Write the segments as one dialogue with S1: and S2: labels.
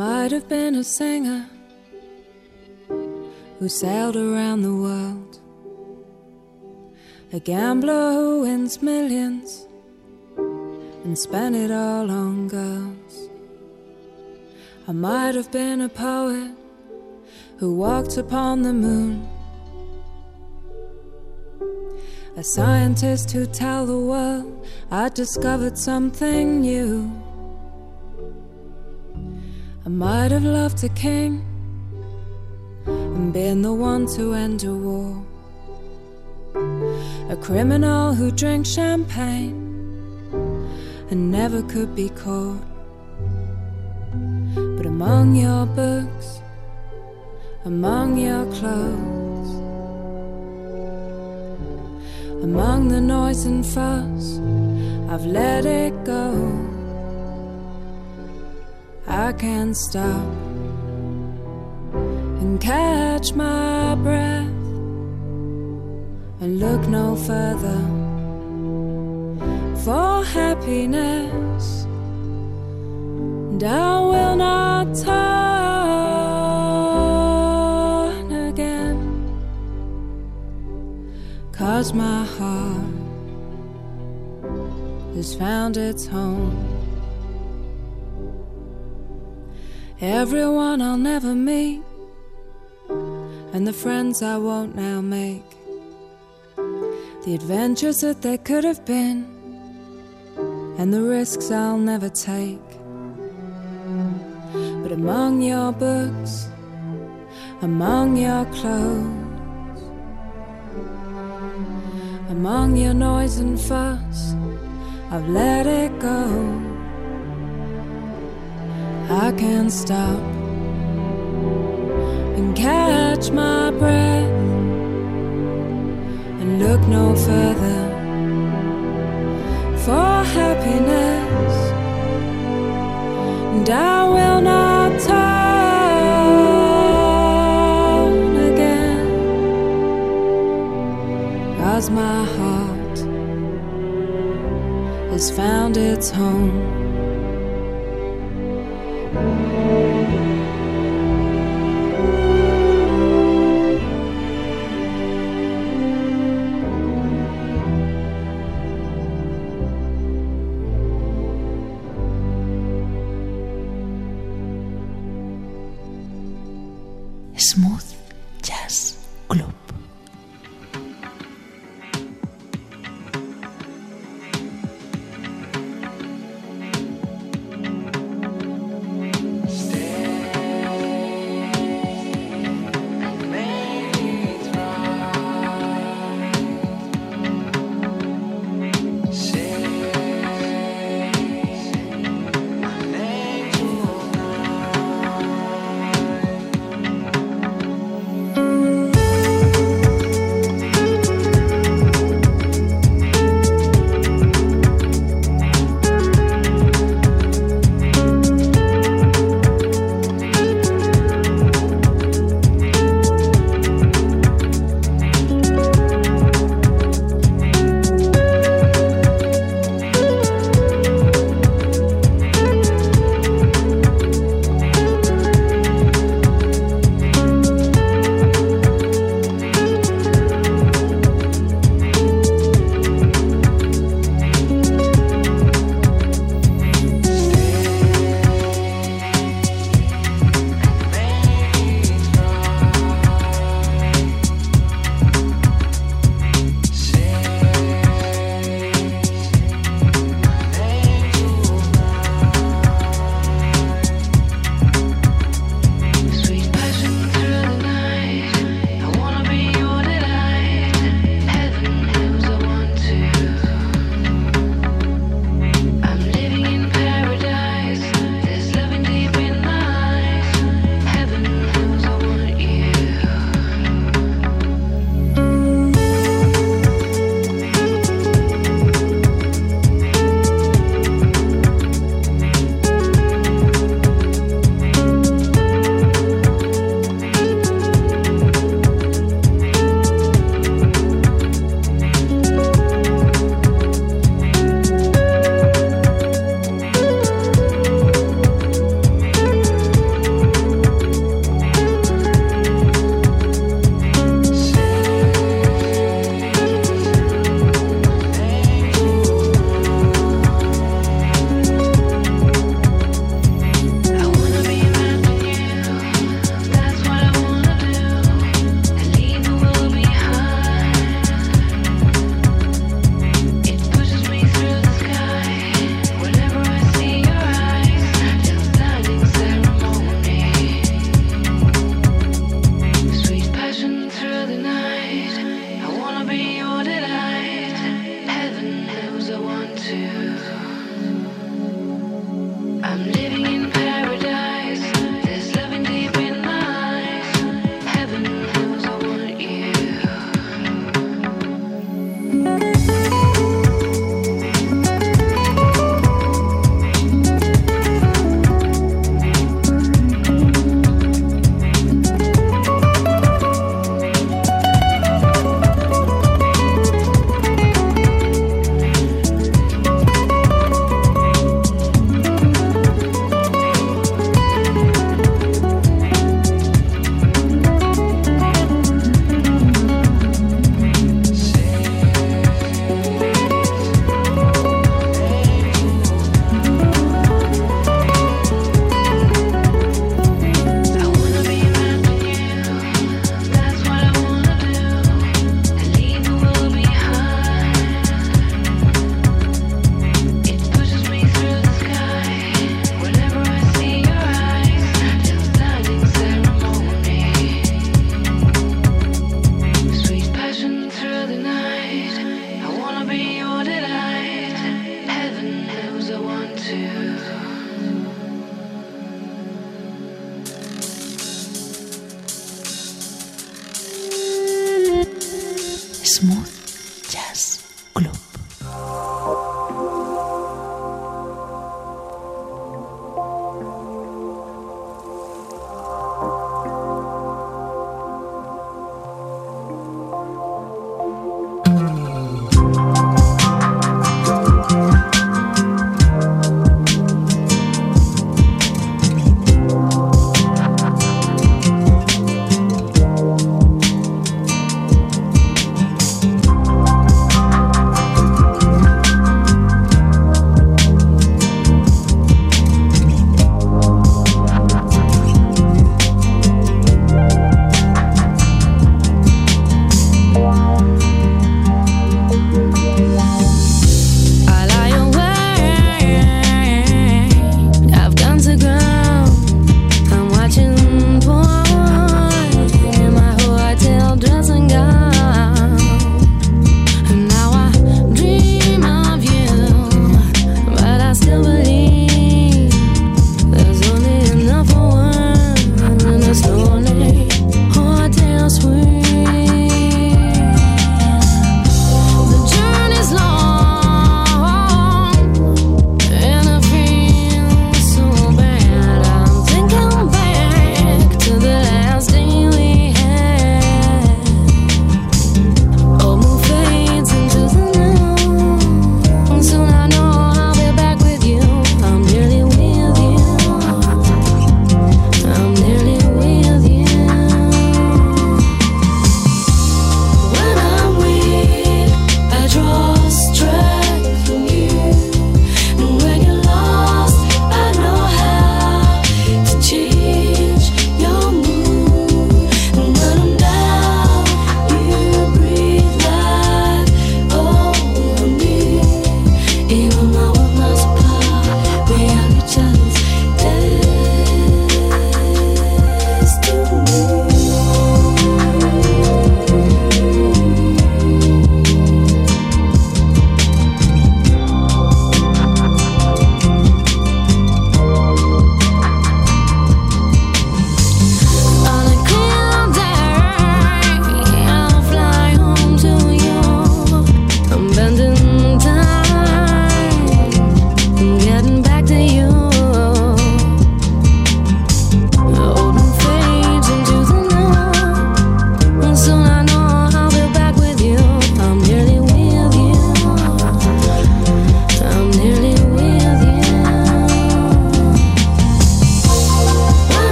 S1: might have been a singer who sailed around the world, a gambler who wins millions and spent it all on girls. I might have been a poet who walked upon the moon, a scientist who tell the world I discovered something new. Might have loved a king and been the one to end a war. A criminal who drinks champagne and never could be caught. But among your books, among your clothes, among the noise and fuss, I've let it go. I can't stop and catch my breath and look no further for happiness. And I will not turn again, cause my heart has found its home. Everyone I'll never meet, and the friends I won't now make. The adventures that there could have been, and the risks I'll never take. But among your books, among your clothes, among your noise and fuss, I've let it go. I can't stop and catch my breath and look no further for happiness. And I will not turn again, my heart has found its home.
S2: Smooth Jazz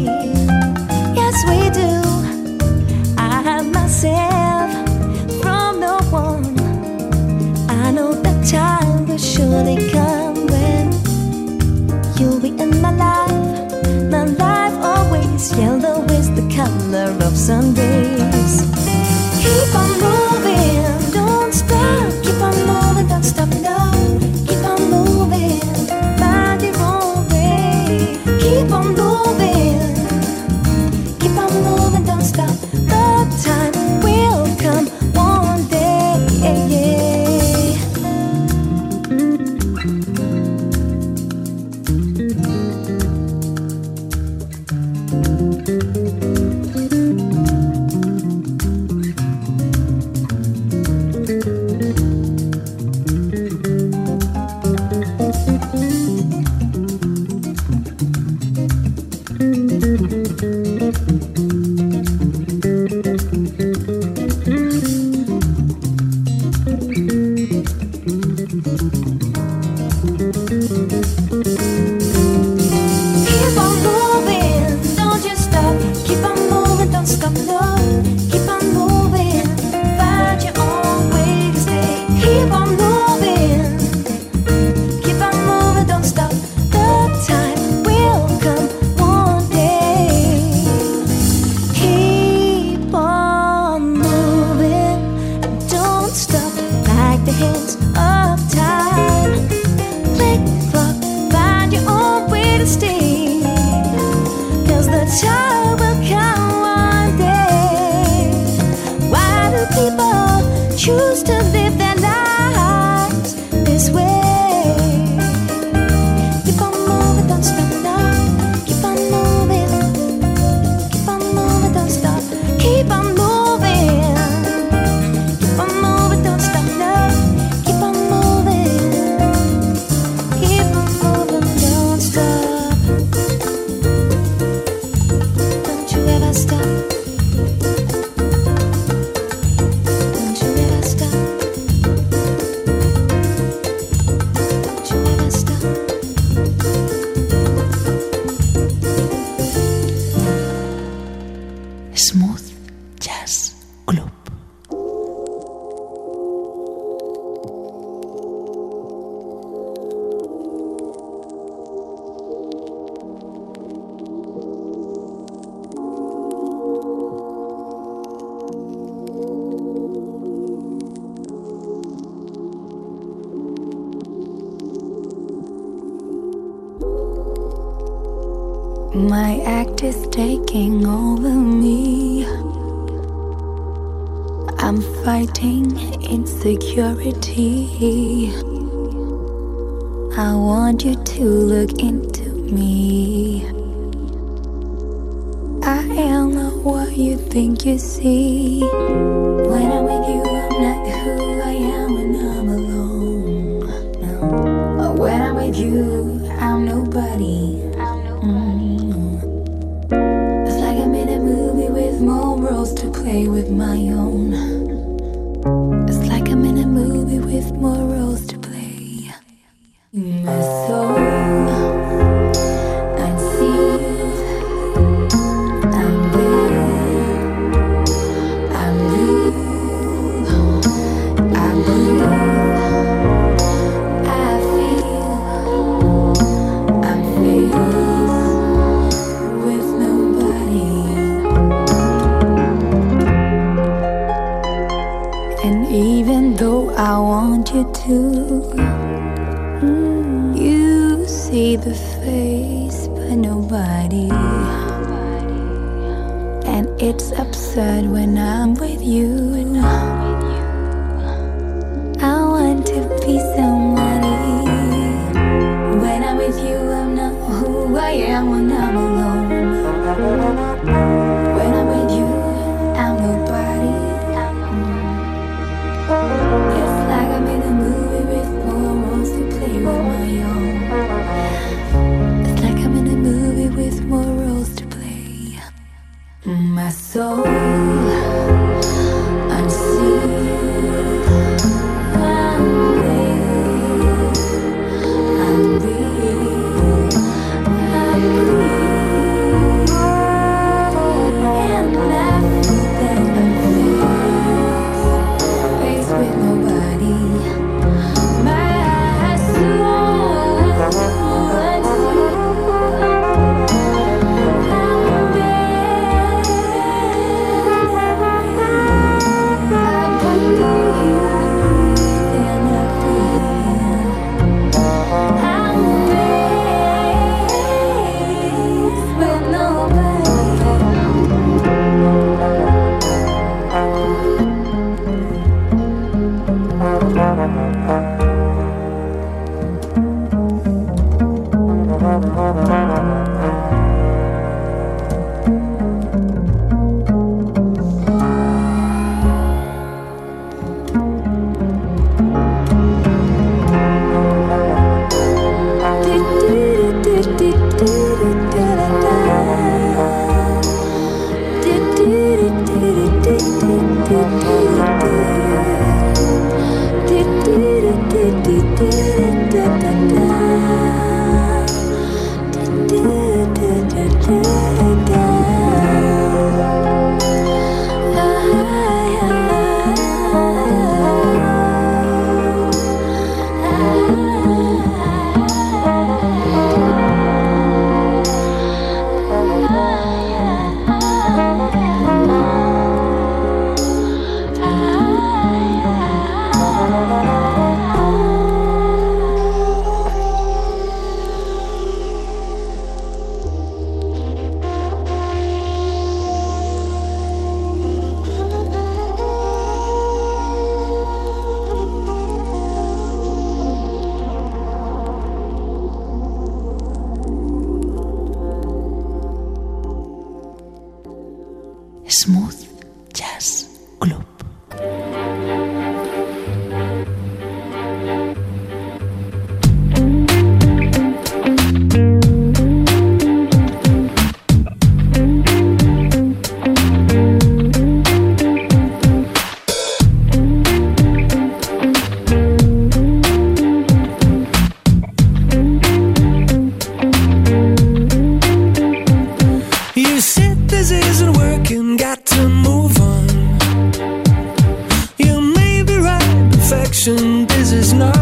S1: Yes, we
S3: do. I have myself from no one. I know the time will surely come when you'll be in my life. My life always yellow is the color of Sundays. Keep on moving.
S1: I want you to look into me. I am not what you think you see.
S4: perfection, this is not.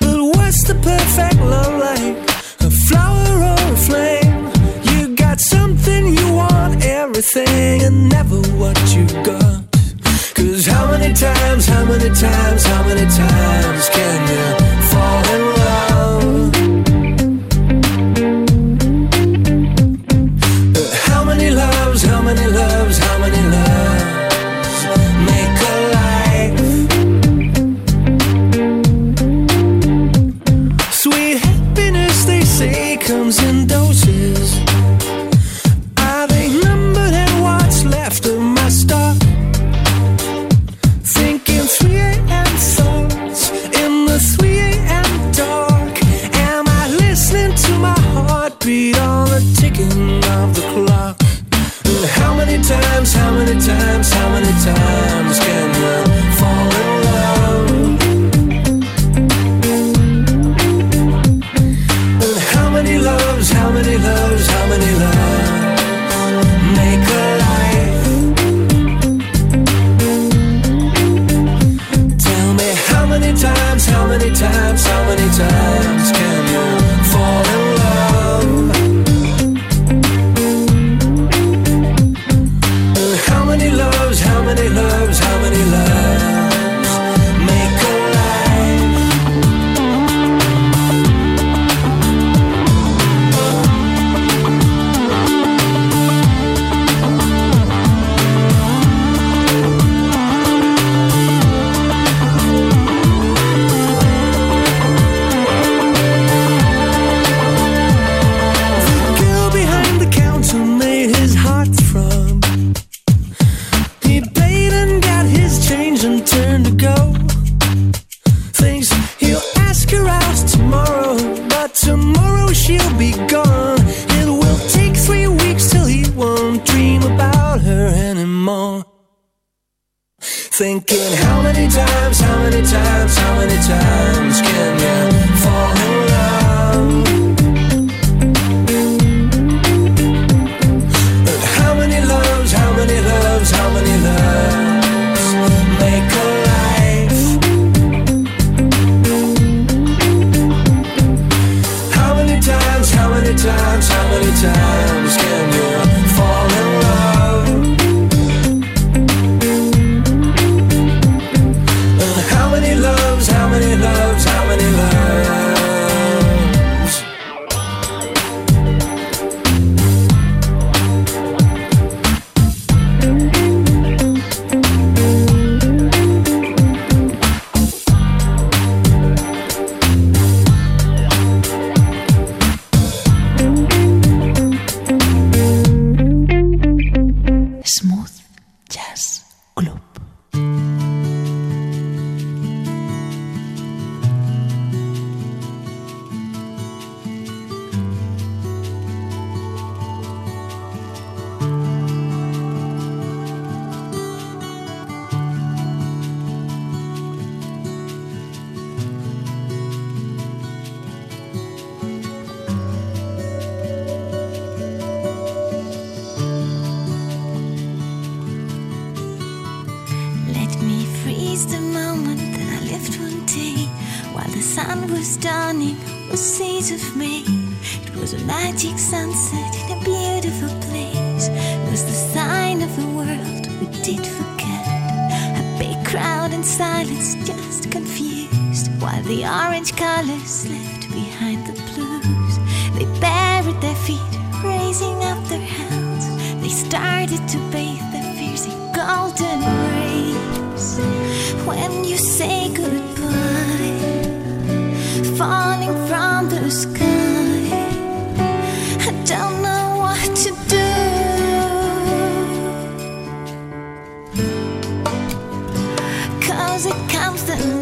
S4: But what's the perfect love like? A flower or a flame? You got something you want, everything, and never what you got. Cause how many times, how many times, how many times?
S3: Freeze the moment that I lived one day while the sun was dawning on seas of May. It was a magic sunset in a beautiful place. It was the sign of a world we did forget. A big crowd in silence, just confused, while the orange colors left behind the blues. They buried their feet, raising up their hands. They started to bathe their fears in golden rays. When you say goodbye, falling from the sky, I don't know what to do. Cause it comes the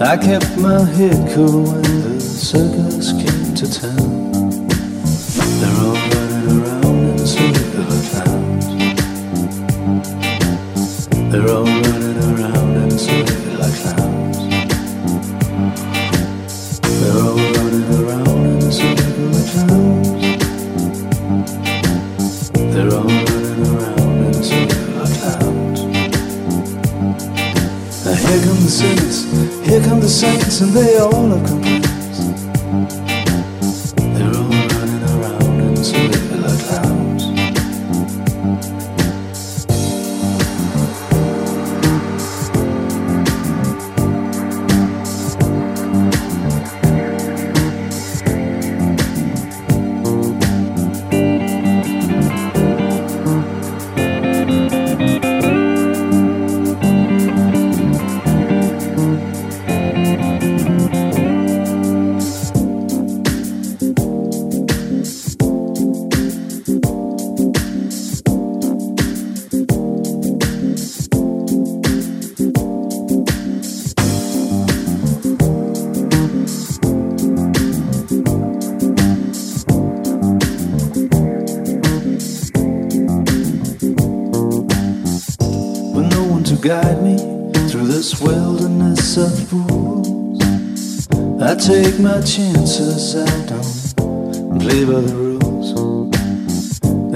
S5: I kept my head cool when the circus came to town. and they guide me through this wilderness of fools. I take my chances, I don't play by the rules.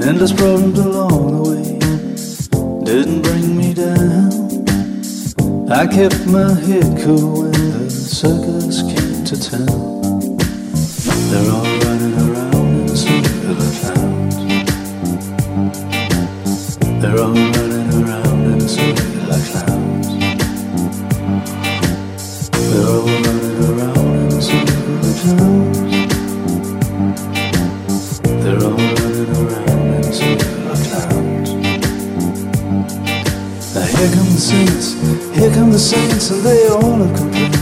S5: Endless problems along the way didn't bring me down. I kept my head cool when the circus came to town. They're all running around in circular clowns. They're all running saints. Here come the saints, and they all have
S6: complained.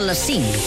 S6: Les 5.